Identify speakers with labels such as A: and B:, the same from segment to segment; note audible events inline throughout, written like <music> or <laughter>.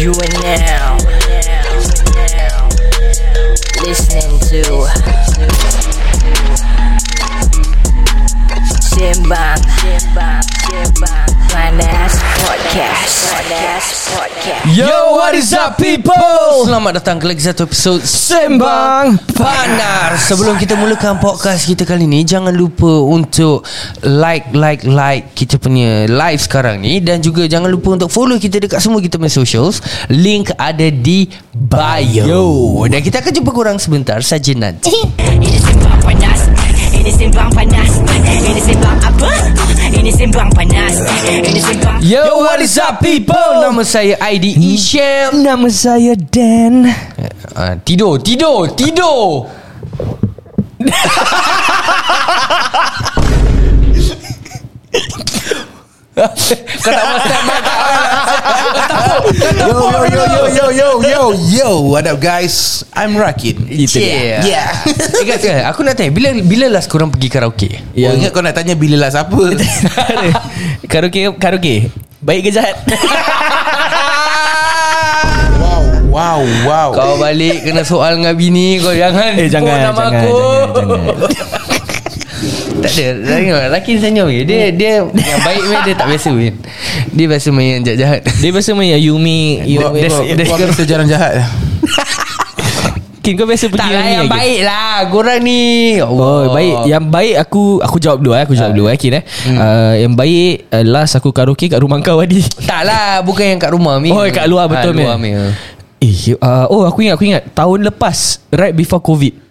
A: You are now. Listening to Simbang Panas Podcast. Panas Podcast.
B: Yo, what is up people?
C: Selamat datang ke lagi satu episod
B: Sembang
C: Panas. Sebelum kita mulakan podcast kita kali ni Jangan lupa untuk like, like, like kita punya live sekarang ni. Dan juga jangan lupa untuk follow kita dekat semua kita punya socials. Link ada di bio. Dan kita akan jumpa korang sebentar saja nanti.
A: Ini Simbang Panas Ini Simbang Panas. Ini Simbang apa? Ini Simbang Panas. Ini Simbang
B: Yo, what is up people?
C: Nama saya Aidi Isham.
B: Nama saya Dan.
C: Uh, Tidur, tidur, tidur <laughs> Kau tak masak
D: Yo yo yo yo yo yo yo yo. What up guys? I'm Rakin.
C: Yeah.
D: Yeah.
C: Eh guys, guys, aku nak tanya bila bila last korang pergi karaoke?
D: Oh, ingat kau nak tanya bila lah siapa <laughs>
B: Karaoke Karaoke. Baik ke jahat? <laughs>
D: Wow Wow Wow.
C: Kau balik kena soal dengan bini kau jangan
B: Eh jangan jangan,
C: aku.
B: jangan jangan <laughs>
C: Tak ada Tengok Laki senyum je Dia dia yang baik main dia tak biasa main. Dia biasa main yang jahat-jahat
B: Dia biasa main yang Yumi
D: kau kita jarang jahat.
B: Kin kau biasa pergi
C: Tak lah
B: ni
C: yang baik lah Korang ni. Allah.
B: Oh baik. Yang baik aku Aku jawab dulu eh. Aku jawab dulu eh Kin eh. Uh, Yang baik uh, Last aku karaoke kat rumah kau Adi.
C: Tak lah Bukan yang kat rumah Mi
B: Oh, kat luar betul,
C: luar,
B: Mi.
C: Mi.
B: Eh uh, Oh aku ingat Aku ingat. Tahun lepas Right before COVID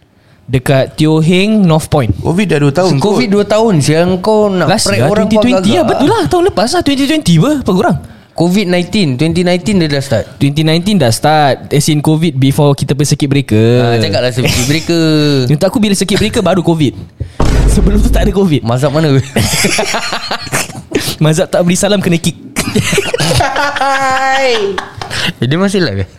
B: Dekat Teo Heng North Point.
D: Covid dah 2 tahun
C: Covid 2 tahun Siang kau nak
B: Last
C: prank
B: year
C: orang
B: 2020 lah Betul lah Tahun lepas lah 2020 ber Apa kurang?
C: Covid-19 2019 dia dah start.
B: 2019 dah start As in COVID Before kita pergi circuit breaker.
C: Ah, Cakap lah seperti mereka
B: Untuk aku bila circuit breaker Baru COVID. Sebelum tu tak ada COVID.
C: Mazhab mana? <laughs>
B: Mazhab tak beri salam Kena kick. <laughs>
C: Eh, Dia masih live ke?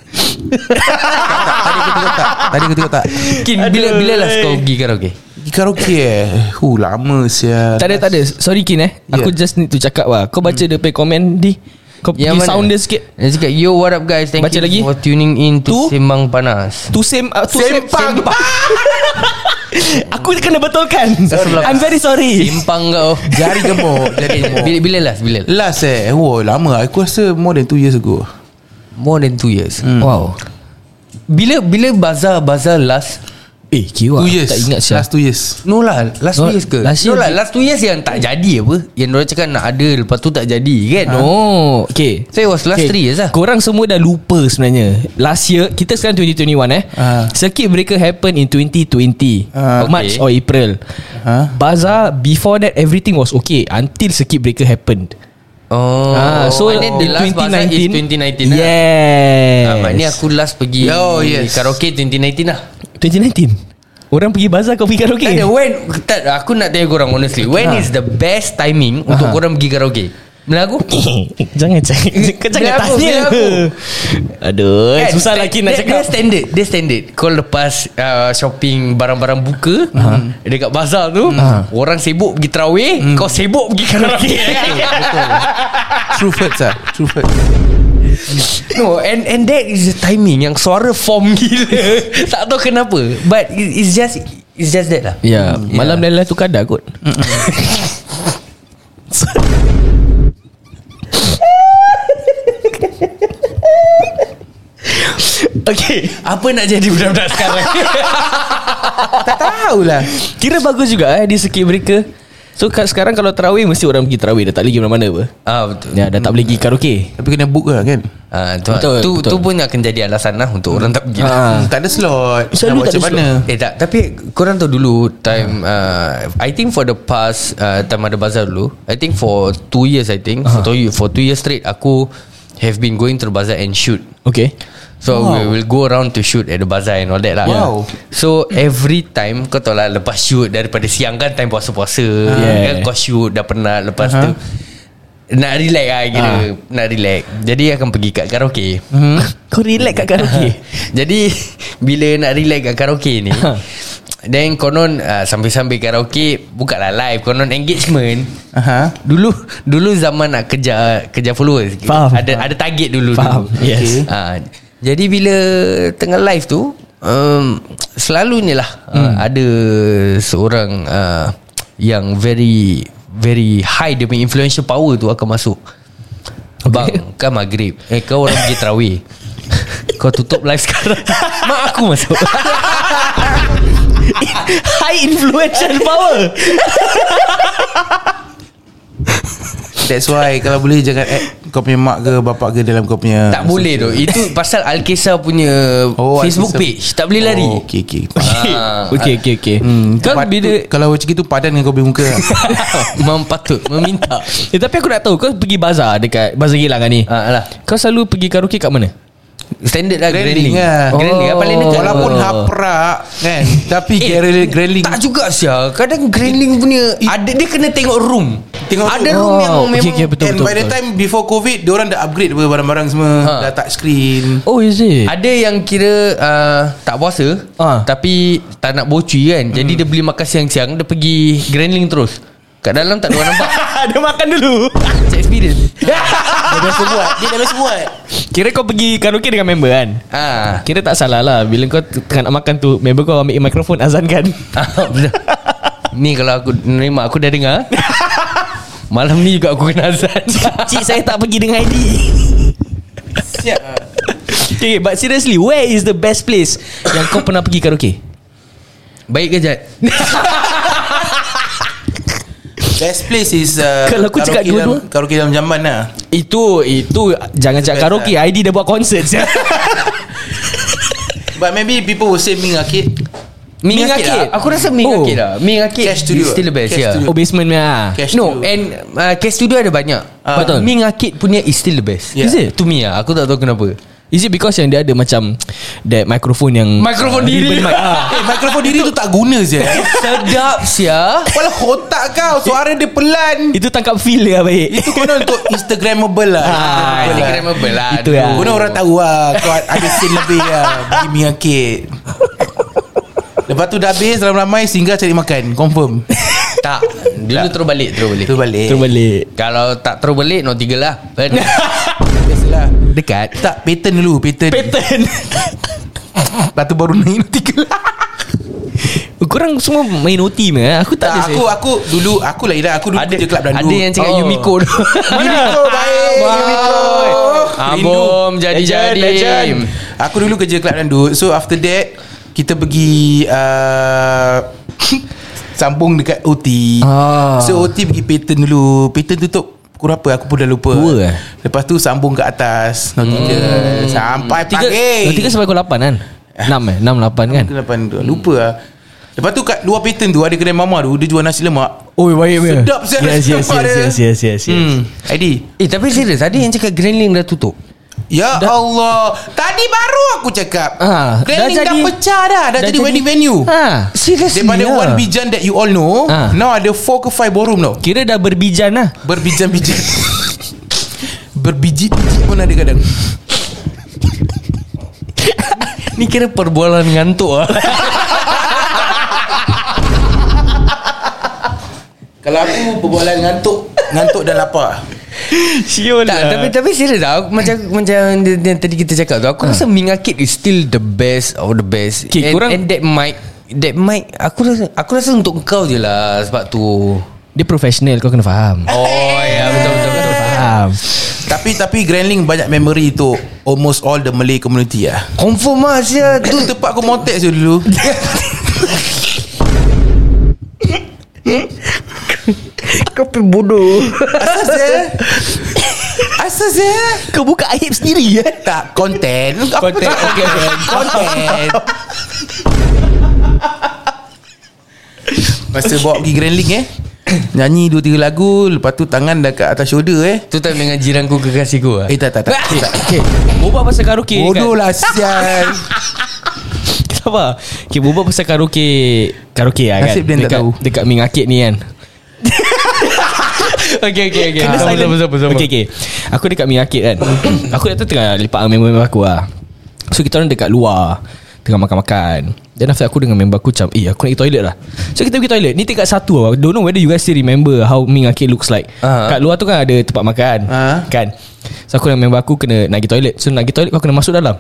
D: Tadi kita tak Tadi kita tak
C: Kin bila bila last kau pergi karaoke?
D: Pergi karaoke eh Huh lama sial
B: Tak ada tak ada Sorry Kin eh
D: Yeah.
B: Aku just need to cakap lah Kau baca hmm. dia komen di Kau pergi sound dia sikit
C: Dia cakap Yo what up guys Thank
B: Baca
C: you
B: lagi.
C: for tuning in to
B: Tu?
C: Sembang Panas
B: Tu same uh, tu same,
D: Sempang.
B: sempang. <laughs> Aku kena betulkan
C: Sorry.
B: I'm very sorry
C: Simpang kau
D: Jari gemuk Jari <laughs> gemuk
C: bila, bila last? Bila?
D: Last eh Oh lama Aku rasa more than 2 years ago
C: More than 2 years
B: Hmm. Wow
C: Bila bila bazar bazar last?
B: Eh kira
D: 2 years
B: Tak ingat siapa
D: Last 2 years
C: No lah Last
B: No,
C: 2 years ke?
B: last
C: no
B: year
C: lah
B: je.
C: Last 2 years yang tak jadi apa Yang orang cakap nak ada Lepas tu tak jadi kan
B: No Okay
C: So it was last three years lah.
B: Korang semua dah lupa sebenarnya Last year Kita sekarang 2021 eh
D: Ah.
B: Circuit breaker happen in 2020
D: Ah.
B: March
C: Okay.
B: or April
D: Ha?
B: Bazaar Before that Everything was okay Until circuit breaker happened
C: Oh.
B: Ah, so
C: then the
B: in
C: last bazar is 2019 lah.
B: Yes.
C: Ah, maknanya aku last pergi
D: Oh, yes.
C: karaoke 2019 lah.
B: 2019 Orang pergi bazar Kau pergi karaoke?
C: Tak ada when tak, Aku nak tanya korang honestly. When
B: Ha.
C: is the best timing Untuk korang pergi karaoke Bila aku <laughs>
B: Jangan Kau jangan
C: Bila
B: tanya. Aduh
C: Kan,
B: Susah lagi nak
C: dia,
B: cakap.
C: Dia standard Dia standard. Kau lepas uh, Shopping Barang-barang buka Dekat bazar tu Orang sibuk pergi terawih Kau sibuk pergi karaoke <laughs>
D: True facts lah True facts.
C: No and and that is the timing Yang suara form gila. <laughs> Tak tahu kenapa But it- it's just It's just that lah.
B: Ya Malam yeah. tu kadar kot Okay
C: Apa nak jadi budak-budak sekarang? <laughs>
D: Tak tahulah.
B: Kira bagus juga eh Di circuit breaker. So kat sekarang kalau terawih Mesti orang pergi terawih. Dah tak boleh pergi mana-mana apa.
C: Ah betul.
B: Ya dah tak boleh pergi karaoke.
D: Tapi kena book lah kan?
C: Ah, tu,
B: Betul,
C: tu,
B: betul.
C: tu pun akan jadi alasan lah Untuk orang tak pergi. Lah.
B: Ah.
D: hmm, <laughs> Tak ada slot.
B: Selalu tak ada
D: macam mana?
C: Eh tak. Tapi korang tahu dulu Time uh, I think for the past uh, Time ada bazar dulu I think for 2 years I think. For, two, year- for 2 years straight Aku Have been going to the bazaar and shoot.
B: Okay
C: So wow. we will go around to shoot At the bazaar and all that lah
D: Wow.
C: So every time Kau tahu lah Lepas shoot Daripada siang kan Time puasa-puasa
B: Yeah.
C: kan, Kau shoot dah penat Lepas tu Nak relax lah kira Nak relax Jadi akan pergi kat karaoke <laughs>
B: Kau relax kat karaoke <laughs>
C: Jadi Bila nak relax kat karaoke ni Then konon uh, Sambil-sambil karaoke Buka lah live Konon engagement
D: Aha.
C: Dulu Dulu zaman nak kejar Kejar followers
B: Faham.
C: Ada ada target dulu
B: Faham.
C: dulu.
B: Yes.
C: Ah, Jadi bila Tengah live tu um, Selalunya lah hmm. uh, Ada Seorang uh, Yang very Very high Dia punya influential power tu Akan masuk. Okay. Bang Kan maghrib Eh kau orang pergi terawih. <laughs> Kau tutup live sekarang. <laughs> Mak aku masuk. <laughs>
B: High influential power
D: That's why Kalau boleh jangan add Kau punya mak ke Bapak ke Dalam kau punya
C: Tak boleh tu. Itu pasal Alkisah punya
D: Oh,
C: Facebook
D: Alkisah.
C: page. Tak boleh lari.
D: Oh, Okay okay
C: Ah, <laughs>
B: Okay okay okay
D: Hmm,
B: Kau bila
D: Kalau macam itu Padan dengan kau punya muka. <laughs>
C: Memang patut Meminta.
B: Eh, Tapi aku nak tahu Kau pergi bazar Dekat Bazar Gilang kan ni?
C: Ah, alah.
B: Kau selalu pergi karaoke kat mana?
C: Standard lah
D: Grandling
C: Grandling
D: lah.
C: Lah paling dekat
D: Walaupun
B: Oh.
D: haprak Kan Tapi <laughs>
C: Eh,
D: Grandling
C: Tak juga sia Kadang Grandling punya ada Dia kena tengok room
D: Tengok
C: Ada
D: room.
C: room yang
B: Oh,
C: memang
B: okay, okay, betul,
D: And
B: betul,
D: by the
B: betul.
D: time Before covid Diorang dah upgrade apa Barang-barang semua
C: Ha.
D: Dah touch screen
B: Oh is it?
C: Ada yang kira uh, Tak puasa
B: Ah.
C: Tapi Tak nak bocui kan Jadi dia beli makan siang-siang Dia pergi Grandling terus Kat dalam tak ada orang nampak. <laughs>
B: Dia makan dulu.
C: Macam experience. <laughs>
D: Dia biasa buat. Dia dah biasa buat.
B: Kira kau pergi karaoke dengan member kan?
C: Ah,
B: Kira tak salah lah. Bila kau tengah nak makan tu Member kau ambil mikrofon azan kan. <laughs>
C: Ni kalau aku nerima Aku dah dengar. Malam ni juga aku kena azan.
B: Cik saya tak pergi dengan ID
D: Siap.
B: Okay but seriously Where is the best place Yang kau pernah pergi karaoke?
C: Baik ke Jad?
D: Best place is uh,
B: Kalau aku cakap dua-dua.
D: dalam- Karaoke dalam jamban lah
B: Itu Itu Jangan cakap karaoke ID dah buat konsert <laughs>
D: But maybe people will say Ming Arcade
C: Ming
B: Ming
C: Arcade
B: Arcade?
C: lah. Aku rasa Ming
B: Oh.
C: Arcade lah Ming Arcade
D: Cash Studio.
C: is still the best
D: Cash
C: yeah.
D: Studio.
B: Oh basement lah
D: Cash
C: No
D: Studio.
C: and uh, Cash Studio ada banyak. But
B: Betul.
C: Ming Arcade punya is still the best
D: Yeah.
B: Is it?
C: To me lah Aku tak tahu kenapa
B: Is it because yang dia ada macam That microphone yang
C: Mikrofon
B: Ah,
C: diri.
B: mic. Ah.
D: Eh mikrofon diri tu tak guna je <laughs>
C: Sedap sia
D: Walau otak kau Suara dia pelan.
B: Itu tangkap feel dia baik.
D: Itu konon untuk Instagramable lah.
B: Ah,
C: Instagramable lah.
B: Itu lah.
D: Konon orang tahu lah Kau ada scene lebih lah. Ming Arcade Lepas tu dah habis Ramai-ramai singgah cari makan. Confirm
C: Tak Dulu terus balik Terus balik
D: Tu balik
B: Terus balik
C: Kalau tak terus balik No tiga lah Kan? <laughs>
D: Biasalah
C: Dekat
D: Tak pattern dulu Pattern
B: Pattern <laughs>
D: Lepas tu baru naik tiga lah
B: Korang semua main OT me eh? Aku tak, ada
D: tak, aku aku dulu aku lah Ira aku dulu
C: ada,
D: kerja kelab dandu.
C: ada yang cakap
B: Oh.
C: Yumiko tu
D: Yumiko <laughs> baik Yumiko.
C: Abom jadi-jadi.
D: Legend, legend. Aku dulu kerja kelab dandu. So after that kita pergi uh, sambung dekat OT.
B: Ah.
D: So OT pergi pattern dulu. Pattern tutup pukul berapa aku pun dah lupa.
B: Dua eh?
D: Lepas tu sambung ke atas. Nautika sampai
B: Tiga
D: pagi.
B: Tiga sampai pukul 8 kan Enam eh Enam lapan kan
D: Ke lapan tu. Lupa lah. Lepas tu kat luar pattern tu ada kedai mama tu dia jual nasi lemak.
B: Oh baik
D: Sedap saya
B: Yes yes yes, yes yes yes yes
D: Hmm. ID.
C: Eh tapi serius Ada yang cakap Grandling dah tutup
D: Ya Allah. Tadi baru aku cakap.
B: Ah,
D: Grandling
B: dah
D: dah,
B: jadi-
D: pecah dah. Dah,
B: dah
D: jadi,
B: jadi-
D: wedding venue.
B: Ha
C: Seriously
D: Daripada
C: lah.
D: one bijan that you all know
B: Ah.
D: Now ada four ke five ballroom tau.
B: Kira dah berbijan lah.
D: Berbijan-bijan. <laughs> Berbiji-biji pun ada kadang. <laughs>
C: Ni kira perbualan ngantuk lah <laughs>
D: Kalau aku berbualan ngantuk Ngantuk dan lapar
B: Siul
C: tak, tapi tapi serius lah Macam macam yang, tadi kita cakap tu Aku rasa Ming is still the best Of the best.
B: Okay,
C: and,
B: korang-
C: and that mic That mic Aku rasa Aku rasa untuk kau je lah Sebab tu.
B: Dia profesional Kau kena faham.
C: Oh ya betul betul betul.
B: Faham.
D: Tapi tapi Grandling banyak memory tu Almost all the Malay community lah
C: Confirm lah Sia
D: Tu tempat aku montek je dulu <laughs> <laughs>
C: Kau pergi bodoh.
D: Asal saya Asal saya
B: Kau buka aib sendiri ya
D: Tak Konten
B: Konten, <laughs> okay, okay.
D: Konten Masa bawa pergi Grandling eh? Nyanyi dua tiga lagu Lepas tu tangan dah kat atas shoulder eh?
C: Tu tak dengan jiranku kekasihku lah
D: Eh tak tak tak, <laughs> tak.
B: Okay. Boba pasal karaoke
D: Bodoh lah sial.
B: Sabar Okay boba pasal karaoke Karaoke lah kan?
D: Nasib dia tak
B: dekat,
D: tahu.
B: Dekat Ming Arcade ni kan <laughs>
C: Okay okay okay
B: Kena
C: Sama,
B: silent.
C: sama, sama, sama.
B: Okay okay Aku dekat Ming Arcade kan. <coughs> Aku dah tengah Lepak dengan member-member aku lah. So kita orang dekat luar. Tengah makan-makan. Then after aku dengan member aku macam Eh aku nak pergi toilet lah. So kita pergi toilet. Ni tingkat satu lah. Don't know whether you guys still remember How Ming Arcade looks like.
C: Ah.
B: Kat luar tu kan ada tempat makan.
D: Ah.
B: Kan? So aku dengan member aku Kena nak pergi toilet. So nak pergi toilet Kau kena masuk dalam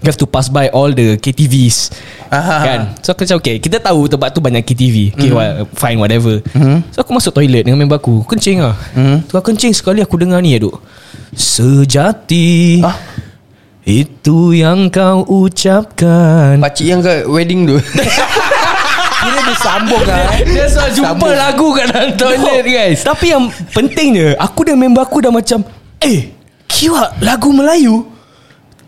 B: You have to pass by all the KTVs
D: Ah.
B: Kan? So aku macam okay Kita tahu tempat tu banyak KTV Okay well, fine whatever. So aku masuk toilet Dengan member aku. Kencing lah. Tengah kencing sekali Aku dengar ni aduk. Sejati
D: Ah.
B: Itu yang kau ucapkan.
C: Pakcik yang kat wedding tu. <laughs>
D: Kira dia sambung lah eh.
B: Dia soal jumpa
D: Sambung.
B: lagu kat dalam toilet guys. Tapi yang pentingnya Aku dan member aku dah macam Eh Kira lagu Melayu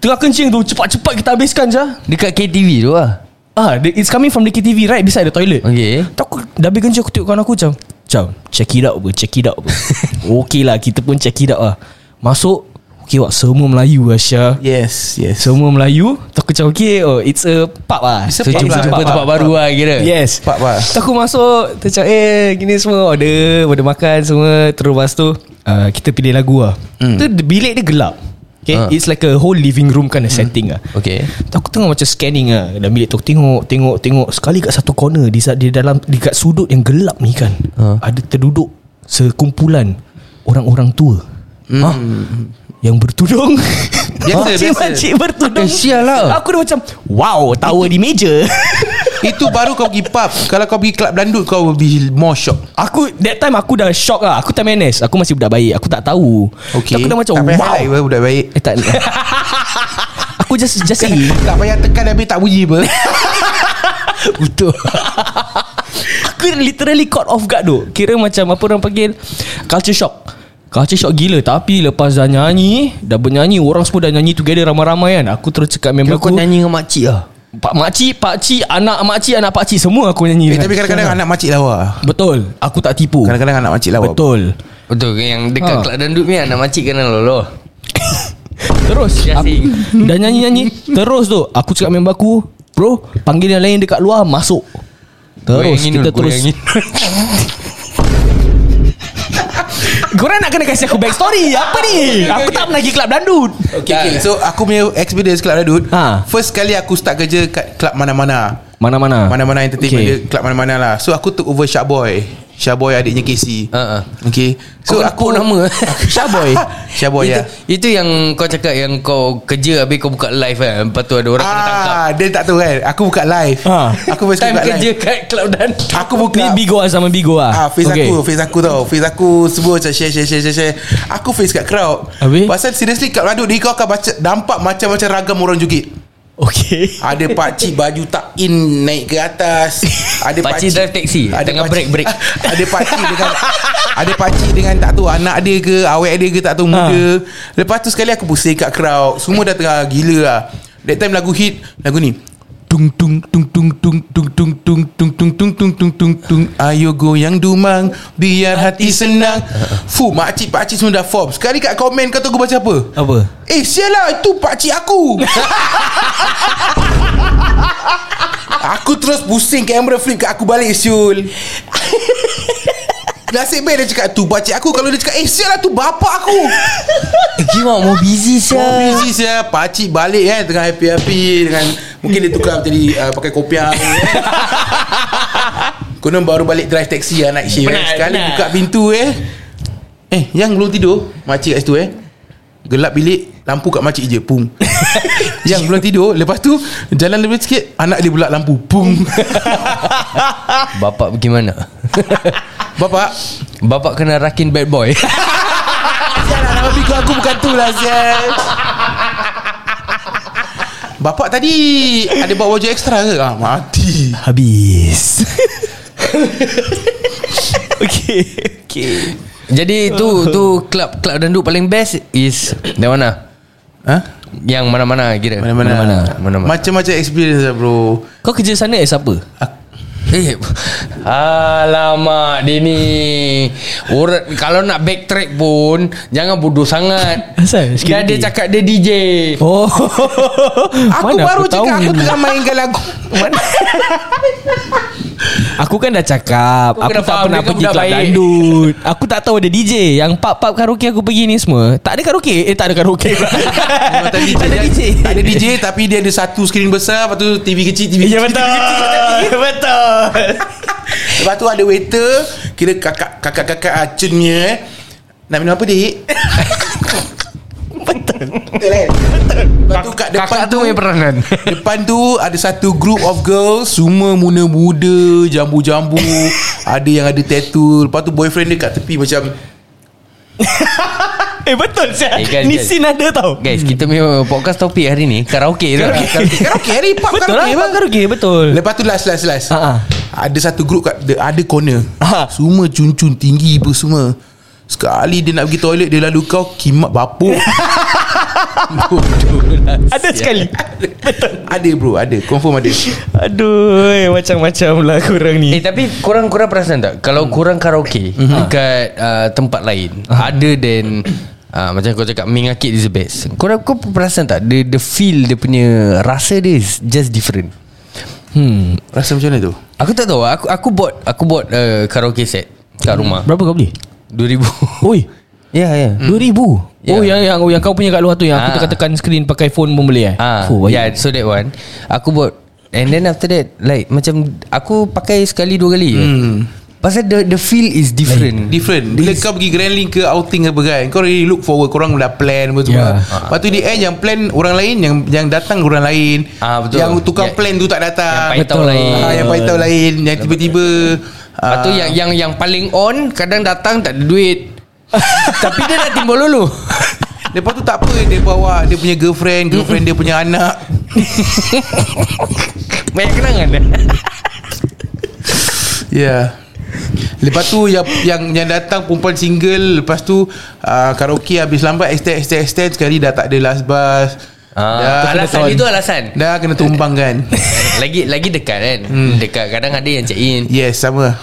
B: Tengah kencing tu Cepat-cepat kita habiskan je
C: Dekat KTV tu lah.
B: Ah, It's coming from the KTV Right beside the toilet.
C: Okay.
B: Tak aku Dah habis kencing Aku tengok kawan aku macam Macam Check it out apa Check it out apa <laughs> Okay lah Kita pun check it out lah. Masuk Okay wak Semua Melayu lah Syah.
D: Yes Yes.
B: Semua Melayu Tak aku macam okay oh, It's a pub lah.
D: It's a
C: So
D: pub lah.
C: jumpa
D: Pub,
C: tempat
D: pub,
C: baru
D: pub.
C: lah kira.
B: Yes
D: Pak pak
B: Tak aku masuk macam eh Gini semua order Order makan semua. Terus lepas tu uh, Kita pilih lagu lah. Mm. Tu bilik dia gelap Okay
C: Ah.
B: It's like a whole living room kind of setting lah.
C: Okay.
B: Aku tengah macam scanning lah. Dalam bilik tu Tengok Tengok Tengok. Sekali kat satu corner Di, di dalam Di kat sudut yang gelap ni kan
C: Ah.
B: Ada terduduk Sekumpulan Orang-orang tua.
C: Hmm.
B: ah, Yang bertudung.
D: Biasa, <laughs>
B: Makcik-makcik bertudung.
C: Eh, sial lah.
B: Aku dah macam Wow Tower di meja <laughs>
D: Itu baru kau pergi pub. Kalau kau pergi club dandut Kau will be more shock
B: Aku That time aku dah shock lah. Aku time NS Aku masih budak baik. Aku tak tahu.
D: Okay.
B: Aku dah macam
D: Tak
B: Wow.
D: highlight apa Budak baik.
B: Eh tak. <laughs> Aku just Just say.
D: Tak payah tekan Habis tak bunyi apa. <laughs>
B: Betul. Aku literally caught off guard tu. Kira macam Apa orang panggil? Culture shock. Culture shock gila. Tapi lepas dah nyanyi Dah bernyanyi Orang semua dah nyanyi together Ramai-ramai kan. Aku terus cakap member
C: Kira kau
B: aku
C: nyanyi dengan makcik lah
B: Pak makcik Pakcik Anak makcik Anak pakcik Semua aku nyanyi
D: Eh tapi kadang-kadang Anak makcik lawa.
B: Betul. Aku tak tipu.
D: Kadang-kadang anak makcik lawa.
B: Betul.
C: Betul Yang dekat
B: Ha.
C: Kelab Dandut ni Anak makcik kena lolo <laughs>
B: Terus aku. <laughs> Dah nyanyi-nyanyi. Terus tu Aku cakap member aku Bro Panggil yang lain dekat luar Masuk. Terus
C: Goyangin
B: kita
C: dulu,
B: terus
C: goyangin. <laughs>
B: Korang nak kena kasih aku backstory Apa ni Aku tak pernah pergi kelab dandut
D: Okay, okay. So aku punya experience Club Dandut
B: Ha.
D: First kali aku start kerja Kat club mana-mana
B: Mana-mana
D: Mana-mana entertainment
B: Okay.
D: okay. Club mana-mana lah So aku took over Shark Boy Shark Boy adiknya Casey
C: Ha, ha.
D: Okay So
C: Kau
D: aku
C: nama? <laughs>
B: Syaboy. <laughs>
D: Shark Boy
C: itu,
D: ya.
C: itu yang kau cakap Yang kau kerja Habis kau buka live kan? Lepas tu ada orang kena tangkap.
D: Ah, dia tak tahu kan? Aku buka live.
B: Ha.
D: Aku
C: Time
D: buka
C: kerja
D: live.
C: kat Kelab Dandut
D: Aku buka
B: Ni Bigo lah sama Bigo lah.
D: Ah, face okay. aku Face aku tau. Face aku Semua macam share share share share, share. Aku face kat crowd.
B: Habis?
D: Pasal seriously Kat Radut ni kau akan baca Nampak macam-macam ragam orang joget
B: Okay <laughs>
D: Ada pakcik baju tak in Naik ke atas. Ada
C: Pakcik drive taxi, tengah break, break. <laughs>
D: Ada pakcik dengan Ada pakcik dengan tak tahu Anak dia ke Awet dia ke tak tahu muda. Lepas tu sekali aku pusing kat crowd. Semua dah tengah gila lah. That time lagu hit Lagu ni Tung tung tung tung tung tung tung tung tung tung tung tung tung tung tung Ayo goyang dumang Biar hati senang Fu makcik pakcik semua dah form Sekali kat komen kau tahu aku baca apa
B: Apa
D: Eh sial lah Itu pakcik aku Aku terus pusing Kamera flip kat aku balik Syul Nasib baik dia cakap Tu pakcik aku. Kalau dia cakap Eh sial lah tu bapak aku.
C: Eh Kimak mau busy
D: So
C: sial
D: busy saya Pakcik balik kan Tengah happy-happy Dengan Mungkin dia tukar jadi uh, Pakai kopiah <laughs> Konon baru balik drive taxi lah Night shift eh. Sekali buka pintu eh. Eh yang belum tidur Makcik kat situ eh. Gelap bilik Lampu kat makcik je Pung. <laughs> Yang belum tidur Lepas tu Jalan lebih sikit Anak dia pula lampu Pung. <laughs>
C: Bapak pergi mana <laughs>
D: Bapak?
C: Bapak kena rakin bad boy.
D: Sial lah nama bigo aku bukan tu lah Sial. Bapak tadi Ada bawa baju ekstra ke? Ah, mati.
B: Habis. Okay Okay
C: Jadi tu tu Club Club dandut paling best Is That mana
D: Ha?
C: Yang mana-mana kira
D: Mana-mana
C: Mana-mana
D: Macam-macam experience lah bro
B: Kau kerja sana as apa?
C: Eh, alamak dia ni Orang kalau nak backtrack pun jangan bodoh sangat.
B: Asal? Sikit
C: Dia cakap dia DJ.
B: Oh
D: Aku
B: Mana
D: baru
B: tahu?
D: cakap Aku tengah mainkan lagu
B: Mana <laughs> Aku kan dah cakap
C: Kau
B: Aku tak
C: faham
B: pernah pergi club
C: baik.
B: dangdut Aku tak tahu ada DJ Yang pub-pub karaoke aku pergi ni semua. Tak ada karaoke? Eh tak ada karaoke
D: tak <laughs>
B: Tak ada DJ
D: Tak ada DJ Tapi dia ada satu skrin besar Lepas tu TV kecil TV
B: Ya
D: kecil,
B: betul
D: TV <laughs> kecil.
B: Betul.
D: Lepas tu ada waiter Kira kakak Kakak-kakak Acun punya eh. Nak minum apa dik? <laughs> Betul Betul kan? Lepas tu kat depan
C: Kakak tu punya peranan <laughs>
D: Depan tu ada satu group of girls Semua muda-muda Jambu-jambu <laughs> Ada yang ada tattoo. Lepas tu boyfriend dia kat tepi macam <laughs>
B: Eh betul saya
C: Eh, guys,
B: Ni
C: guys.
B: scene ada tau.
C: Guys kita punya podcast topik hari ni Karaoke tu
D: Karaoke. Karaoke. Hari pub
B: Betul lah
D: karaoke
B: pub
D: apa?
B: karaoke Betul.
D: Lepas tu last last last.
B: Ha, ha.
D: Ada satu group kat the, Ada corner.
B: Ha.
D: Semua cun-cun tinggi pun semua. Sekali dia nak pergi toilet Dia lalu kau Kimak bapuk. lah
B: Ada sekali.
D: Ada bro. Ada. Confirm ada.
B: Aduh eh, Macam-macam lah korang ni.
C: Eh tapi korang korang perasan tak? Kalau korang karaoke Dekat uh, tempat lain Other than uh, Macam kau cakap Mingakit is the best. Korang kau perasan tak? The, the feel Dia punya Rasa dia is Just different.
B: Hmm.
D: Rasa macam mana tu?
C: Aku tak tahu. Aku aku buat Aku buat uh, karaoke set Kat rumah.
B: Berapa kau beli?
C: 2000
B: Oi <laughs>
C: Ya ya.
B: Dua ribu?
C: Ya.
B: Oh yang, yang yang kau punya kat luar tu Yang aku
C: Ah.
B: tekan-tekan screen Pakai phone pun boleh eh?
C: Ah,
B: Fuh, baik.
C: yeah, so that one. Aku buat And then after that Like macam Aku pakai sekali dua kali hmm. Pasal the the feel is different.
D: Different. Bila kau pergi Grand Link ke outing apa kan Kau really look forward Korang dah plan apa semua.
B: Yeah.
D: Lepas tu di end yang plan orang lain Yang yang datang orang lain.
C: Ah, betul.
D: Yang tukang
C: Ya.
D: plan tu tak datang.
C: Yang paitau lain.
D: Ah, Yang paitau lain Yang tiba-tiba
C: Lepas tu
D: ah,
C: yang yang yang paling on Kadang datang tak ada duit <laughs> Tapi dia dah timbul dulu
D: Lepas tu tak apa Dia bawa Dia punya girlfriend Girlfriend dia punya anak. <laughs>
C: Banyak kenangan dah <laughs>
D: Ya. Yeah. Lepas tu yang, yang yang datang perempuan single Lepas tu uh, Karaoke habis lambat Extend extend extend. Sekali dah tak ada last bus.
C: Ah, Alasan itu alasan?
D: Dah kena tumbang kan
C: Lagi lagi dekat kan? Hmm. Dekat kadang ada yang check in.
D: Yes sama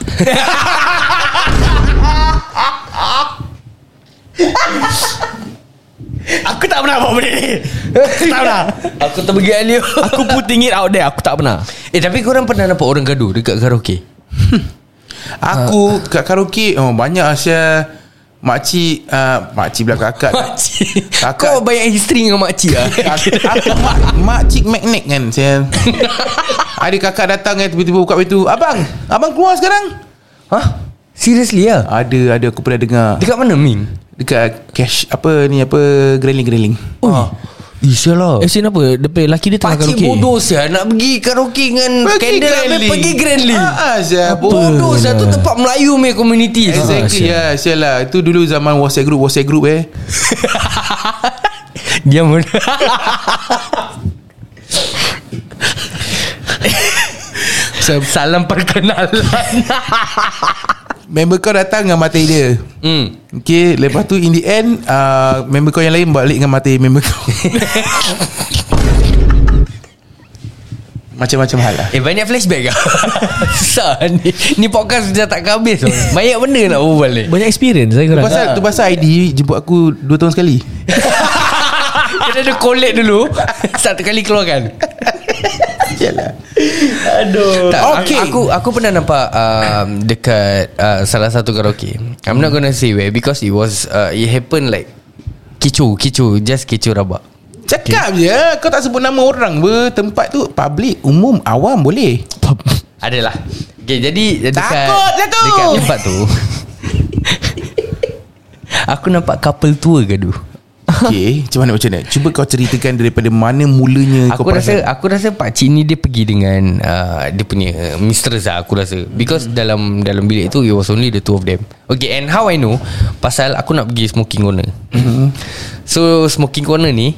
B: Aku tak pernah buat benda ni. Aku tak pernah.
C: Aku terpergi Alio
B: Aku putting it out there. Aku tak pernah.
C: Eh tapi korang pernah nampak orang gaduh Dekat karaoke?
D: Aku kat karaoke Oh banyak Asia. Makcik uh, Makcik pula kakak
C: Makcik
D: Kakak-
C: Kau banyak history dengan makcik lah <laughs>
D: aku mak, makcik magnet kan saya. <laughs> Ada kakak datang kan Tiba-tiba buka pintu. Abang Abang keluar sekarang.
C: Hah? Seriously lah
D: Ada ada. Aku pernah dengar.
C: Dekat mana Ming?
D: Dekat cash Apa ni apa Greling-greling
C: Oh. Isya lah
B: Eh sin apa? Depan lelaki dia tengah
C: Pakcik
B: karaoke?
C: bodoh sia Nak pergi karaoke dengan Candle habis pergi Grand Link
D: Ah, ah, Syah,
C: Bodoh sia Tu tempat Melayu punya community.
D: Exactly ya Sial lah Itu dulu zaman WhatsApp group WhatsApp group eh. <laughs>
C: Dia mana <laughs> Salam perkenalan <laughs>
D: Member kau datang dengan mata dia.
C: Hmm.
D: Okay Lepas tu in the end uh, Member kau yang lain Balik dengan mata member kau. <laughs> Macam-macam hal lah.
C: Eh banyak flashback lah <laughs> Susah ni. Ni podcast dah tak habis. Banyak benda nak berbual ni.
B: Banyak experience saya
D: Tu
B: korang
D: pasal, tu pasal ID Jemput aku 2 tahun sekali. <laughs>
C: Kita ada collect dulu. Satu kali keluarkan.
D: Yalah
C: Aduh. Tak,
D: Okay.
C: aku, aku pernah nampak um, Dekat uh, Salah satu karaoke. I'm not gonna say where Because it was uh, It happened like Kicu Kicu Just kicu rabak.
D: Cakap je. Kau tak sebut nama orang ber Tempat tu Public Umum Awam boleh. <laughs>
C: Adalah. Okay jadi dekat,
D: Takut tu.
C: Dekat tempat tu <laughs> Aku nampak couple tua gaduh
D: Okay <laughs> Macam mana macam mana? Cuba kau ceritakan Daripada mana mulanya
C: Aku
D: kau
C: rasa
D: perasan.
C: Aku rasa Pak Cik ni Dia pergi dengan uh, Dia punya uh, Mistress lah Aku rasa. Because dalam Dalam bilik tu It was only the two of them. Okay and how I know Pasal aku nak pergi smoking corner. So smoking corner ni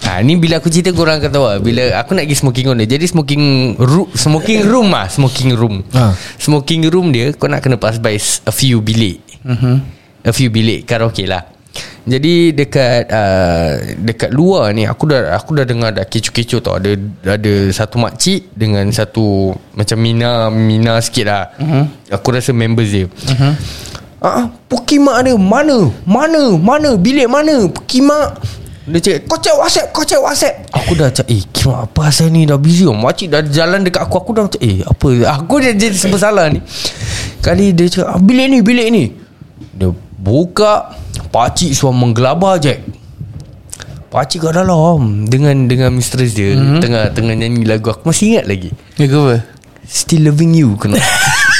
C: Ha, ni bila aku cerita korang akan tahu lah. Bila aku nak pergi smoking corner Jadi smoking room Smoking room lah Smoking room.
B: Ha.
C: Smoking room dia Kau nak kena pass by A few bilik. A few bilik Karaoke lah jadi dekat uh, dekat luar ni aku dah aku dah dengar dah kecoh-kecoh tau ada ada satu makcik dengan satu macam Mina Mina sikit lah. Uh-huh. Aku rasa members dia. Uh-huh. Ah, pukimak dia mana? Mana? Mana? Bilik mana? Pukimak. Dia cakap Kau cek whatsapp Kau cek whatsapp Aku dah cakap Eh Kim apa asal ni Dah busy oh. Makcik dah jalan dekat aku Aku dah macam Eh apa Aku dah jadi serba salah ni Kali dia cakap ah, Bilik ni bilik ni Dia buka Pakcik suam menggelabah je Pakcik kat dalam. Dengan dengan mistress dia mm-hmm. Tengah tengah nyanyi lagu. Aku masih ingat lagi.
D: Ke apa?
C: Still loving you kena.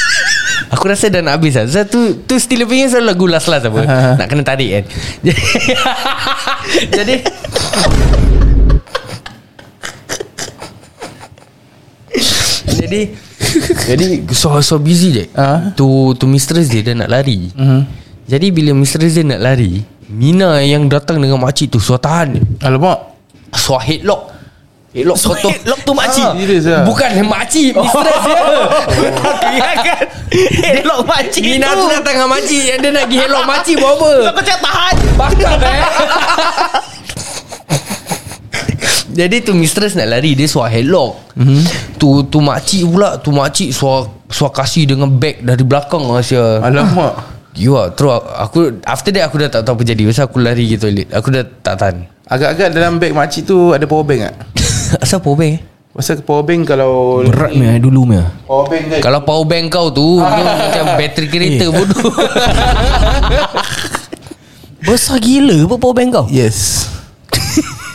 C: <laughs> Aku rasa dah nak habis lah. Sebab tu, tu Still loving you selalu lagu last-last apa. Nak kena tarik kan? Jadi <laughs> Jadi Jadi Jadi So, so busy je
D: Ah.
C: Tu tu mistress dia Dia nak lari.
D: Mhm.
C: Jadi bila mistress dia nak lari Mina yang datang dengan makcik tu So tahan dia.
D: Alamak.
C: So headlock Headlock
B: So
C: potong.
B: headlock tu makcik?
C: Ah,
D: Serius lah?
C: Bukan makcik Mistress <laughs> dia
B: Aku ingatkan Headlock makcik
C: Mina
B: tu.
C: tu datang dengan makcik. Yang dia nak pergi headlock makcik buat apa?
B: Aku cakap tahan.
C: Bakar eh. Jadi tu mistress nak lari Dia suar headlock mm-hmm. Tu tu makcik pula. Tu makcik suar Suar kasih dengan bag Dari belakang Asia
D: Alamak
C: You are Terus aku After that aku dah tak tahu apa jadi. Pasal aku lari ke toilet Aku dah tak tahan.
D: Agak-agak dalam beg makcik tu Ada power bank tak? <laughs>
C: Asal power bank eh?
D: Pasal power bank kalau
B: Berat meh dulu meh
D: Power bank kan?
C: Kalau power bank kau tu <laughs> Dia macam bateri kereta bodoh. <laughs>
B: Besar gila apa power bank kau?
D: Yes.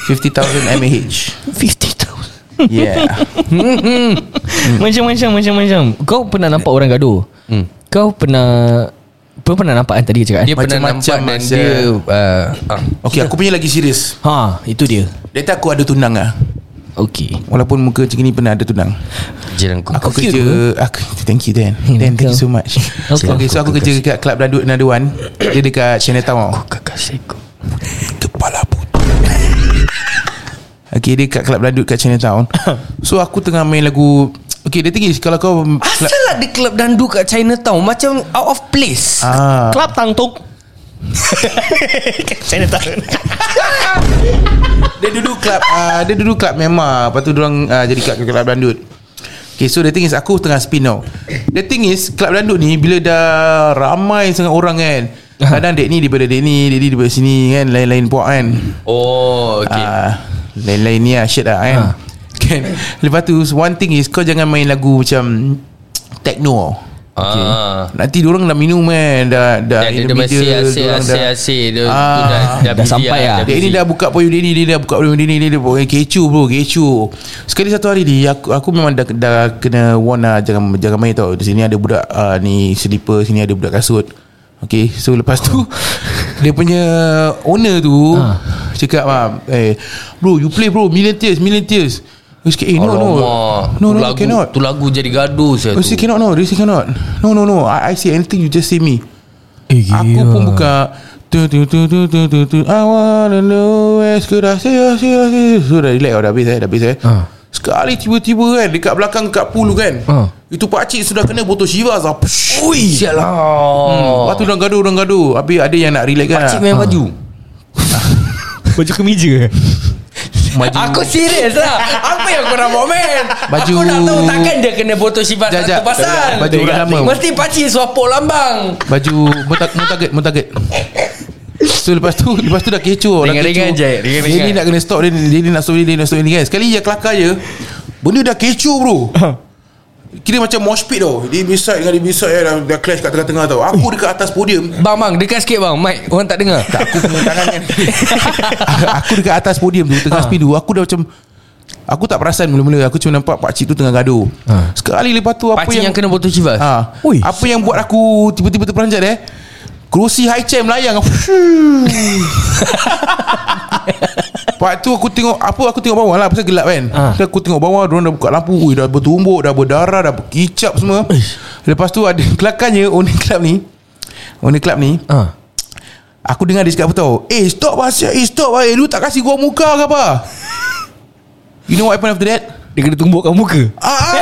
D: 50,000 mAh
B: 50,000
D: Yeah.
B: Macam-macam Macam-macam. Kau pernah nampak orang gaduh?
C: Hmm.
B: Kau pernah Kau pernah nampak kan tadi cakap kan?
C: Dia pernah
D: Macam-macam
C: nampak dan
D: masa-
C: dia uh, ah.
D: Okay aku punya lagi serius
B: Ha itu dia.
D: Data aku ada tunang lah
B: Okay
D: Walaupun muka macam ni pernah ada tunang.
C: Jiran aku
D: Aku kerja aku, Thank you Dan. Dan thank you so much.
B: Okay.
D: Okay so aku kerja dekat Club Dadut Another One Dia dekat Chinatown tau
C: Kekasihku
D: Kepala putu Okay dia kat Club Dadut kat Chinatown <coughs> So aku tengah main lagu Okay dia tinggi. Kalau kau
C: Asal lah di klub dandu kat Chinatown? Macam out of place.
D: Ah,
B: Club Tangtuk. <laughs> Saya tak
D: Dia duduk club uh, Dia duduk club Myanmar. Lepas tu diorang uh, Jadi kat Club Dandut. Okay so the thing is Aku tengah spin tau. The thing is Club Dandut ni Bila dah Ramai sangat orang kan. Kadang dek ni daripada dek ni Dek ni daripada sini kan. Lain-lain puak kan.
C: Oh okay.
D: Ah, Lain-lain ni lah Shit lah kan Kan? Lepas tu One thing is Kau jangan main lagu macam Techno.
C: Ah.
D: Nanti diorang dah minum kan? Dah Dah
C: Dah dia
D: in the
C: dah masih
D: middle,
C: asyik
D: diorang dah-
C: asyik asyik Dia
D: Ah.
C: dah, dah,
B: Dah sampai lah.
C: dah
D: Dia ni
C: busy.
D: dah buka payung dia ni Dia dah buka payung dia ni Dia dah buka kecu bro Kecu Sekali satu hari ni Aku, aku memang dah, dah kena warn lah Jangan, jangan main tau. Di sini ada budak uh, Ni slipper Sini ada budak kasut. Okay So lepas tu <laughs> Dia punya Owner tu
B: Ha.
D: Cakap lah Eh Bro you play bro Million tears Million tears Cakap eh no no. No no
C: lagu,
D: cannot.
C: Tu lagu jadi gaduh saya
D: Oh,
C: tu.
D: cannot no say cannot. No no no I, I say anything You just say me.
B: Eh
D: Aku pun buka tu tu tu tu tu tu tu I wanna know where could I say I say I say. So dah relax oh, dah habis eh dah habis eh.
B: Ha.
D: Sekali tiba-tiba kan Dekat belakang kat pool tu kan.
B: Ha.
D: Itu pakcik sudah kena botol Chivas lah Ui.
C: Sial lah
D: hmm. Lepas tu orang gaduh Orang gaduh. Habis ada yang nak relax kan.
C: Pakcik main baju? <laughs>
B: Baju kemeja
D: Maju.
C: Aku serius lah. Apa yang kau nak buat man
D: Baju-
C: Aku nak tahu takkan dia kena botol sifat
D: jap.
C: satu pasal.
D: Baju orang lama.
C: Mesti pakcik suapok lambang.
D: Baju Mutak, Mutaget Mutaget So lepas tu Lepas tu dah kecoh
C: Ringan-ringan je.
D: Dia ni nak kena stop Dia, dia ni nak stop dia, dia nak stop dia ni kan Sekali je kelakar je Benda dah kecoh bro Kira macam mosh pit tau. Dia beside dengan dia beside ya, dah, dah clash kat tengah-tengah tau. Aku dekat atas podium.
C: Bang bang dekat sikit bang. Mic orang tak dengar.
D: Tak, Aku punya tangan kan. <laughs> Aku dekat atas podium tu Tengah spin tu Aku dah macam Aku tak perasan mula-mula. Aku cuma nampak pakcik tu tengah gaduh. Sekali lepas tu Apa
C: Pakcik yang,
D: yang,
C: kena botol sifat
D: ha,
B: Ui.
D: Apa yang buat aku Tiba-tiba terperanjat eh? Kerusi high chair melayang <laughs> <laughs> Lepas tu aku tengok Apa aku tengok bawah lah Pasal gelap kan. Ha. Aku tengok bawah Diorang dah buka lampu Ui, Dah bertumbuk Dah berdarah Dah berkicap semua. Lepas tu ada <laughs> Kelakarnya Owner club ni. Owner club ni.
B: Ha
D: Aku dengar dia cakap apa tau Eh stop lah. Eh stop lah Eh lu tak kasih gua muka ke apa? <laughs> You know what happened after that?
B: Dia kena tumbukkan muka.
D: Ah, ah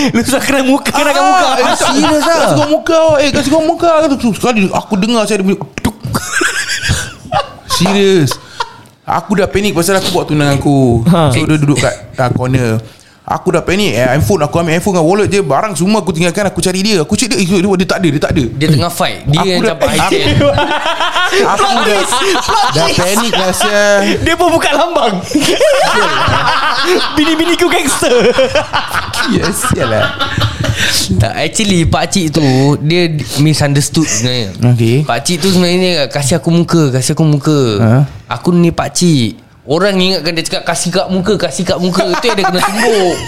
D: <laughs>
B: Lu susah kena muka Kenakan muka.
D: ah, eh,
C: serius lah.
D: Kasih gua muka Eh kasih gua muka. Sekali aku dengar saya dia bunyi. Serius Aku dah panik pasal aku buat tunang aku.
B: Ha.
D: So dia duduk kat uh, corner. Aku dah panik. Eh, Handphone aku ambil handphone dengan wallet je. Barang semua aku tinggalkan Aku cari dia. Aku cek dia eh, dia, dia tak ada Dia tak ada.
C: Dia tengah fight. Dia
D: Aku
C: yang
D: dah-
C: high tail
D: Aku dah Dah panik lah Sia
B: Dia pun buka lambang. Bini-bini ku gangster.
D: Yes Yalah
C: Tak actually Pakcik tu Dia misunderstood sebenarnya.
D: Okay
C: Pakcik tu sebenarnya Kasih aku muka Kasih aku muka.
D: Ha?
C: Aku ni pakcik Orang ingatkan dia cakap Kasih kat muka Kasih kat muka. Itu yang dia kena tumbuk. <laughs>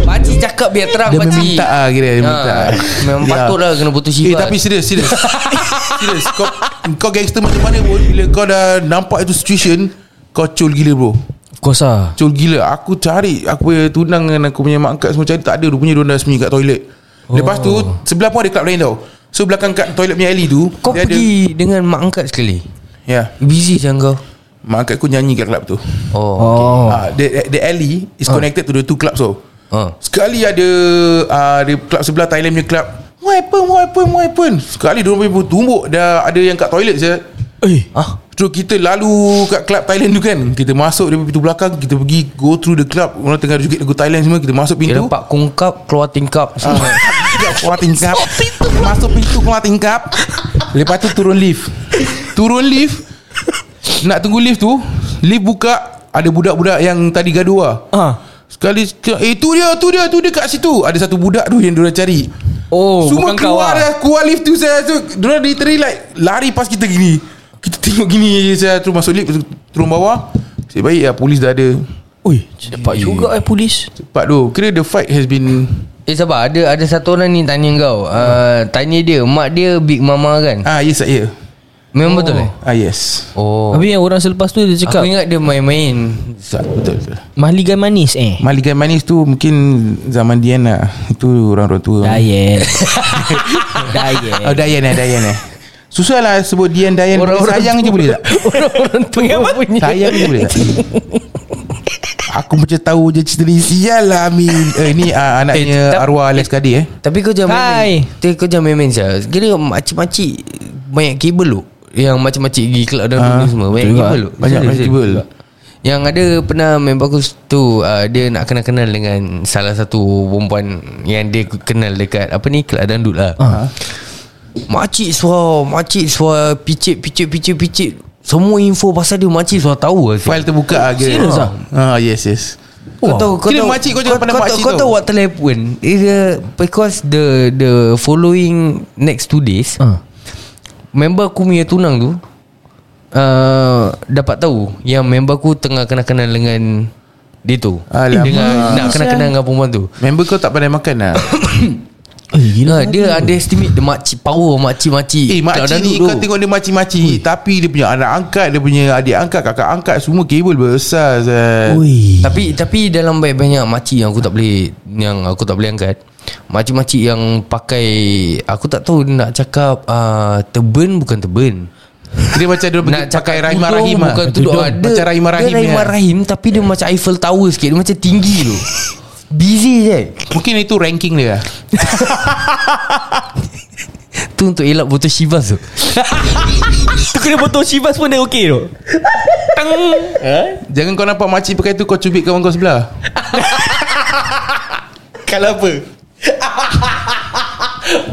C: Pakcik cakap biar terang
D: Dia
C: pakcik
D: meminta lah kira Dia minta
C: ha, Memang
D: Ya.
C: patut lah Kena putus
D: Eh
C: sifat.
D: tapi serius Serius. <laughs> Serius Kau Kau gangster macam mana pun Bila kau dah Nampak itu situation Kau cul gila bro
B: Of course lah.
D: Cul gila Aku cari Aku punya tunang Dengan aku punya mak angkat Semua cari tak ada. Rupanya dia dah sembunyi kat toilet. Lepas tu Sebelah pun ada club lain tau. So belakang kat toilet punya alley tu
C: Kau
D: dia
C: pergi dengan mak angkat sekali?
D: Ada, Ya.
C: Busy macam kau.
D: Mak angkat aku nyanyi kat club tu.
C: Oh,
B: Oh
D: Ah, the, the alley is connected to the two clubs so.
C: oh.
D: Sekali ada uh, Ada club sebelah Thailand punya club. What happened What happened What happened? Sekali dia orang tumbuk Dah ada yang kat toilet je.
B: Eh.
C: Ah,
D: Terus kita lalu kat club Thailand tu kan. Kita masuk dari pintu belakang Kita pergi go through the club. Orang tengah joget lagu Thailand semua Kita masuk
C: Dia
D: pintu
C: dapat kungkap Keluar tingkap semua. <laughs>
D: Tidak keluar tingkap. Masuk pintu keluar. Tingkap. Lepas tu turun lift. Turun lift. Nak tunggu lift tu Lift buka Ada budak-budak yang tadi gaduh lah.
B: Ah.
D: Sekali Eh tu dia Tu dia Tu dia kat situ. Ada satu budak tu Yang diorang cari.
B: Oh
D: Semua
B: kau
D: keluar
B: lah.
D: dah Keluar lift tu saya tu, Diorang literally like Lari pas kita gini. Kita tengok gini Saya terus masuk lift Turun bawah. Saya baik lah Polis dah ada.
B: Ui Cepat juga eh polis.
D: Cepat tu. Kira the fight has been
C: Eh sabar Ada ada satu orang ni tanya kau. Uh, Tanya dia Mak dia Big Mama kan?
D: Ah yes saya
C: Memang betul eh?
D: Ah yes.
C: Oh.
B: Habis yang orang selepas tu Dia cakap
C: Aku ingat dia main-main.
D: Betul betul, betul.
B: Mahligai manis eh?
D: Malikan manis tu Mungkin Zaman Dian lah Itu orang-orang tua.
B: Diet. <laughs> Diet.
D: Oh Dian eh Dian eh Susah lah sebut Dian Dian.
C: Orang-orang
D: Sayang je boleh tak?
C: Orang-orang tua punya.
D: Sayang je boleh tak? Aku macam tahu je cerita ni. Sial lah Amin. Eh, Ni uh, anaknya
C: Eh, tak-
D: arwah Alex Kadir eh.
C: Tapi kau jangan
B: Hai.
C: main Tapi kau jangan main-main sah. Kira makcik-makcik Banyak kabel lu Yang macam-macik pergi kelab dan
D: Ah,
C: ni semua. Banyak kabel lu
D: Banyak kabel.
C: Yang ada pernah member aku tu uh, Dia nak kenal-kenal dengan Salah satu perempuan Yang dia kenal dekat Apa ni Kelab dandut lah.
D: Ah.
C: Makcik suara Makcik suara Picit picit picit picit. Semua info pasal dia Makcik suara tahu lah
D: File terbuka lah kira.
B: Serius ah?
D: Ah yes yes.
C: Kau tahu kau
D: Kira
C: tahu
D: makcik kau jangan pandang
C: kau,
D: makcik
C: tahu, kau tahu what happen Dia Because the The following Next two days
B: Ah.
C: Member aku punya tunang tu uh, Dapat tahu Yang member aku tengah kenal-kenal dengan Dia tu.
D: Alamak.
C: Dengan Nak kenal-kenal dengan perempuan tu.
D: Member kau tak pandai makan lah <coughs>
B: Eh
C: Gila Dia ada estimate Dia makcik power Makcik-makcik
D: Eh
C: Kelab
D: makcik ni. Kau tengok dia makcik-makcik Tapi dia punya anak angkat Dia punya adik angkat Kakak angkat Semua kabel besar.
B: Ui
C: Tapi tapi dalam banyak-banyak makcik yang aku tak boleh yang aku tak boleh angkat. Makcik-makcik yang pakai aku tak tahu nak cakap uh, teben bukan teben.
D: Dia macam dia
C: Nak
D: pakai Rahimah Rahim lah.
C: bukan tudung.
D: Tudung.
C: Ada,
D: Macam Rahimah Rahim
C: Dia Rahimah
D: ya.
C: Rahim tapi dia macam Eiffel Tower sikit. Dia macam tinggi tu. <laughs> Busy je.
D: Mungkin itu ranking dia. <laughs>
C: Tu untuk elak botol Shivas tu. <laughs>
B: Tu kena botol Shivas pun dia okey tu Tang
D: Jangan kau nampak makcik pakai tu Kau cubit kawan kau sebelah <laughs>
B: Kalau apa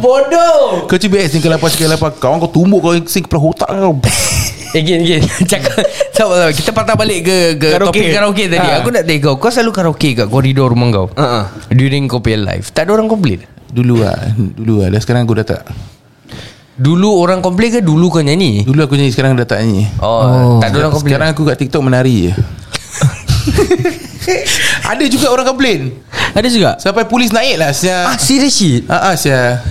C: Bodoh.
D: Kau cubit eh Singkat lapas Singkat lapas Kawan kau tumbuk kau Sing kepala otak kau
C: Again again <laughs> Cakap sabar, sabar. Kita patah balik ke, ke
B: Karaoke.
C: topik karaoke tadi.
B: Ha.
C: Aku nak tanya kau Kau selalu karaoke kat koridor rumah kau?
B: Ha,
C: During kau punya live. Tak ada orang komplain
D: Dulu lah. Dulu lah. Dah sekarang aku dah tak.
C: Dulu orang komplain ke Dulu kau nyanyi?
D: Dulu aku nyanyi Sekarang dah tak nyanyi.
C: Oh, tak ada orang komplain
D: Sekarang aku kat TikTok menari je. <laughs> Ada juga orang komplain
B: Ada juga?
D: Sampai polis naik lah Sia
C: Ah serious shit?
D: Ah, ah sia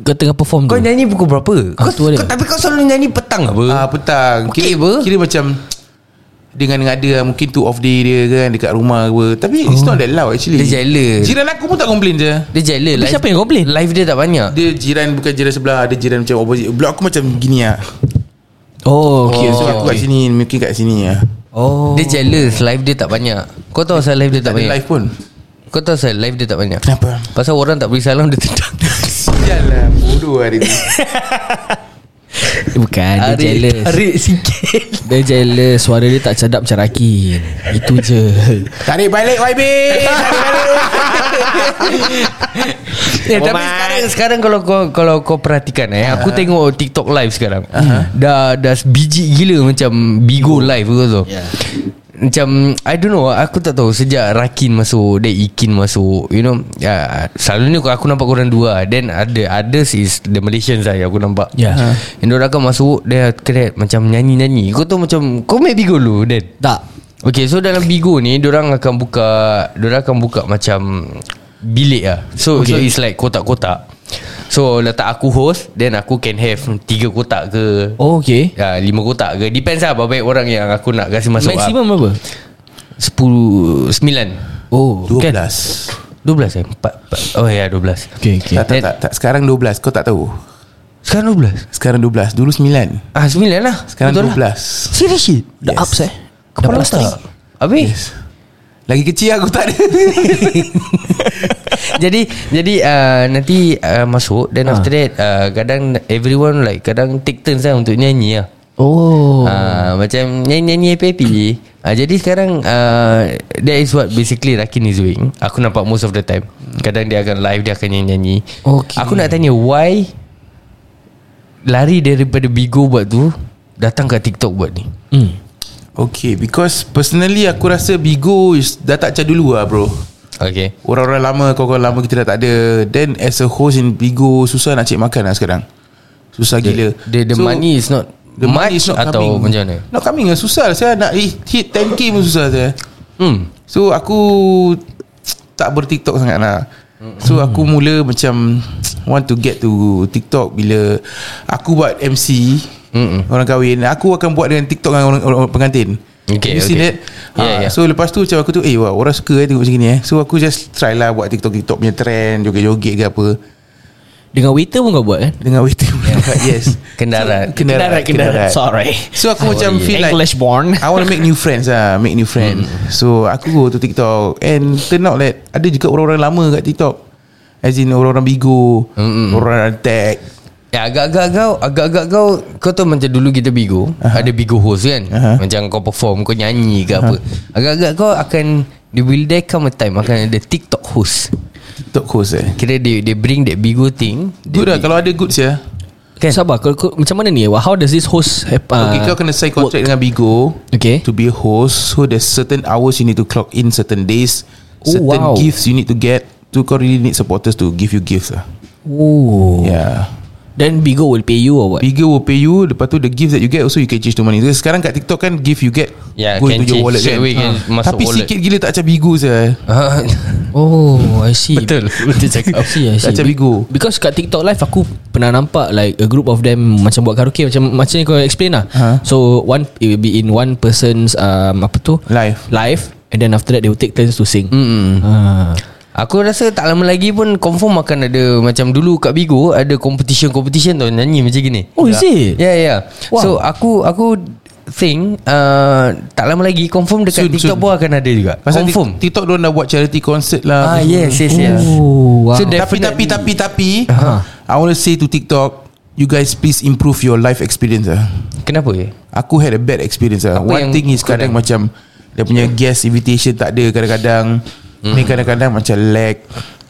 B: Kau tengah perform
C: Kau
B: tu
C: nyanyi pukul berapa?
B: Ah,
C: kau,
B: tu ada.
C: kau, Tapi kau selalu nyanyi petang apa?
D: Ah petang.
C: Okey
D: kira,
C: apa?
D: kira macam Dengan ada lah, Mungkin tu off day dia kan Dekat rumah apa. Tapi it's not that loud actually.
C: Dia jealous.
D: Jiran aku pun tak komplain je.
C: Dia jealous.
B: Tapi siapa yang komplain?
C: Live dia tak banyak.
D: Dia jiran bukan jiran sebelah Ada jiran macam opposite. Blok aku macam gini lah
B: Oh
D: okay,
B: okay,
D: So aku kat sini Mungkin kat sini lah
B: Oh.
C: Dia jealous. Live dia tak banyak. Kau tahu asal live dia tak
D: Tak ada
C: banyak?
D: live pun.
C: Kau tahu asal live dia tak banyak?
D: Kenapa?
C: Pasal orang tak beri salam Dia <laughs> tendang
D: Sial lah Bodoh dia <laughs> tu
B: Bukan Dia jealous.
C: Tarik sikit. <laughs>
B: Dia jealous. Suara dia tak sedap macam Rakin. Itu je. <laughs>
D: Tarik balik YB. Tarik balik.
C: Ya, tapi sekarang sekarang kalau kau kalau kau perhatikan eh aku tengok TikTok live sekarang. Dah dah biji gila macam Bigo live ke tu.
B: Yeah.
C: Macam I don't know Aku tak tahu Sejak Rakin masuk Then Ikin masuk You know ya, Selalunya aku nampak korang dua. Then ada Others is The Malaysians lah Yang aku nampak.
B: Ya.
C: Yang diorang akan masuk Dia kena Macam nyanyi-nyanyi. Kau tahu macam Kau main Bigo dulu Dan?
B: Tak.
C: Okay so dalam Bigo ni Diorang akan buka Diorang akan buka macam Bilik lah. So, okay. so it's like kotak-kotak So letak aku host Then aku can have Tiga kotak ke.
B: Oh okay.
C: Ya, lima kotak ke. Depends lah Berapa orang yang aku nak kasih masuk
B: Maksimum
C: lah.
B: berapa?
C: Sepuluh Sembilan.
B: Oh
D: Dua
C: Kan?
D: belas.
C: Dua belas eh? Empat, empat. Oh ya dua belas.
B: Okay okay.
D: Tak, tak, tak, tak, Sekarang 12 Kau tak tahu?
C: Sekarang dua belas?
D: Sekarang 12 Dulu 9
C: Ah sembilan lah.
D: Sekarang
C: Betul
D: 12
C: lah.
B: Serious shit? Dah ups eh? Dah
C: Kepala
B: plus
C: tak Habis?
D: Yes Lagi kecil aku tak ada. <laughs>
C: Jadi jadi uh, nanti uh, masuk then after that uh, kadang everyone like kadang take turns lah untuk nyanyi lah.
B: Oh.
C: Uh, macam nyanyi-nyanyi happy uh, Jadi sekarang uh, That is what basically Rakin is doing. Aku nampak most of the time. Kadang dia akan live Dia akan nyanyi-nyanyi.
B: Okay.
C: Aku nak tanya Why Lari daripada Bigo buat tu Datang kat TikTok buat ni?
B: Hmm.
D: Okay Because personally Aku rasa Bigo is, Dah tak macam dulu lah bro.
C: Okay.
D: Orang-orang lama Kawan-kawan lama kita dah tak ada. Then as a host in Bigo Susah nak cek makan lah sekarang. Susah gila.
C: The, the money is not
D: The money is not
C: Atau
D: coming.
C: macam mana?
D: Not coming lah Susah lah. Saya Nak hit hit 10k pun susah saya.
C: Hmm.
D: So aku Tak ber-TikTok sangat lah. So aku mula macam Want to get to TikTok Bila Aku buat MC
C: Mm-mm.
D: Orang kahwin. Aku akan buat dengan TikTok Dengan orang, orang pengantin.
C: Okay,
D: you
C: okay.
D: that?
C: Yeah,
D: Ha,
C: yeah.
D: So lepas tu macam aku tu Eh wah, orang suka eh tengok macam ni eh. So aku just try lah Buat TikTok-TikTok punya trend Joget-joget ke apa.
B: Dengan waiter pun kau buat kan?
D: Dengan waiter <laughs> Yes.
C: Kendarat.
D: Kendarat Kendarat
B: Sorry.
D: So aku macam feel like
B: English born.
D: I want to make new friends lah Make new friend So aku go to TikTok And turn out that Ada juga orang-orang lama kat TikTok. As in orang-orang Bigo
C: Mm-mm.
D: Orang-orang tag
C: Ya agak-agak kau Agak-agak kau Kau tahu macam dulu kita Bigo uh-huh. Ada Bigo host kan?
D: Aha.
C: Macam kau perform Kau nyanyi ke apa. Agak-agak kau akan There will there come a time Akan ada TikTok host.
D: TikTok host eh?
C: Kira they, they bring that Bigo thing
D: Good lah Kalau ada good ya
B: Kan? Sabar kau, kau, Macam mana ni? How does this host have, uh,
D: Okay kau kena sign contract dengan Bigo
B: Okay.
D: To be a host So there's certain hours You need to clock in Certain days
B: Oh,
D: Certain
B: wow.
D: gifts you need to get Tu kau really need supporters To give you gifts lah.
B: Oh.
D: Yeah
B: Then Bigo will pay you or what?
D: Bigo will pay you Lepas tu the gifts that you get Also you can change to money so, Sekarang kat TikTok kan Gift you get
C: Yeah,
D: Go into your wallet kan
C: masuk
D: Tapi
C: wallet.
D: sikit gila tak macam Bigo saya <laughs>
B: Oh I see
C: Betul. <laughs> Betul cakap.
B: I see I see
D: Macam
B: Be-
D: Bigo.
B: Because kat TikTok live Aku pernah nampak Like a group of them Macam buat karaoke Macam macam yang kau explain lah
D: Ha.
B: So one It will be in one person's um, Apa tu
D: Live
B: Live And then after that They will take turns to sing
C: Mm-mm.
B: Ah.
C: Aku rasa tak lama lagi pun Confirm akan ada Macam dulu kat Bigo Ada competition-competition tau Nyanyi macam gini
B: Oh is it?
C: Ya yeah, ya yeah.
B: Wow.
C: So aku Aku think uh, Tak lama lagi Confirm dekat
D: Soon,
C: TikTok
D: soon.
C: pun akan ada juga
D: Pasal
C: Confirm
D: Tik- TikTok diorang dah buat charity concert lah
C: Ah yes yes yes
B: Oh wow
C: So
D: Tapi tapi tapi tapi
B: Aha.
D: I want to say to TikTok You guys please improve your life experience lah
C: Kenapa ya?
D: Aku had a bad experience lah
C: Apa
D: One thing is kadang
C: dah-
D: macam Dia punya guest invitation tak ada Kadang-kadang
C: Hmm.
D: Ni kadang-kadang macam lag.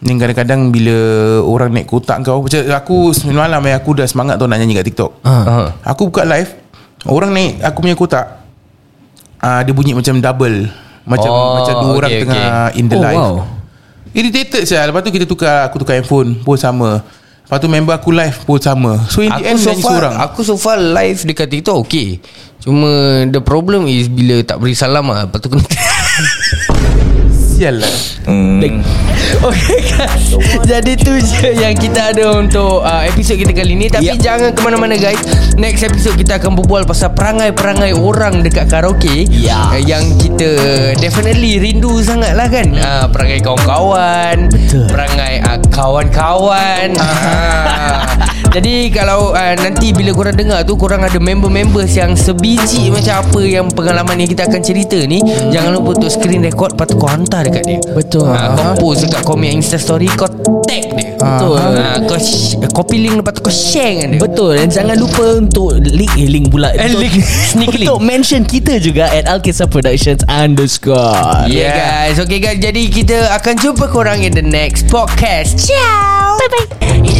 D: Ni kadang-kadang bila Orang naik kotak kau Macam aku Semalam eh, Aku dah semangat tau Nak nyanyi kat TikTok.
C: Ah.
D: Aku buka live Orang naik Aku punya kotak uh, Dia bunyi macam double. Macam
C: Oh,
D: macam dua
C: okay,
D: orang
C: okay.
D: tengah In the
B: Oh,
D: live.
B: wow.
D: Irritated saya Lepas tu kita tukar Aku tukar handphone Pun sama. Lepas tu member aku live Pun sama. So in the
C: Aku
D: end
C: so
D: nyanyi
C: far
D: seorang.
C: Aku so far live dekat TikTok okay. Cuma The problem is Bila tak beri salam lah Lepas tu kena <laughs>
D: Sial lah.
C: Okay guys Jadi tu je yang kita ada untuk uh, episod kita kali ni. Tapi
B: Yep.
C: jangan ke mana-mana guys. Next episode kita akan berbual pasal perangai-perangai orang dekat karaoke.
B: Yes.
C: uh, Yang kita definitely rindu sangat lah kan? Uh, Perangai kawan-kawan
B: Betul.
C: Perangai uh, kawan-kawan. Uh, <laughs> Jadi kalau uh, nanti bila korang dengar tu Korang ada member-members yang sebiji macam apa Yang pengalaman yang kita akan cerita ni Jangan lupa untuk screen record Lepas tu kau hantar dekat dia.
B: Betul.
C: ha, Kau post dekat komen Insta story Kau tag dia.
B: Betul.
C: ha, Kau sh- copy link Lepas tu kau share dengan dia.
B: Betul. Dan jangan lupa untuk Link eh link pula.
C: Eh,
B: Untuk-
C: link. <laughs> Sneak link.
B: Untuk mention kita juga At Alkisah Productions Underscore.
C: Yeah guys. Okay guys. Jadi kita akan jumpa korang In the next podcast. Ciao.
A: Bye bye.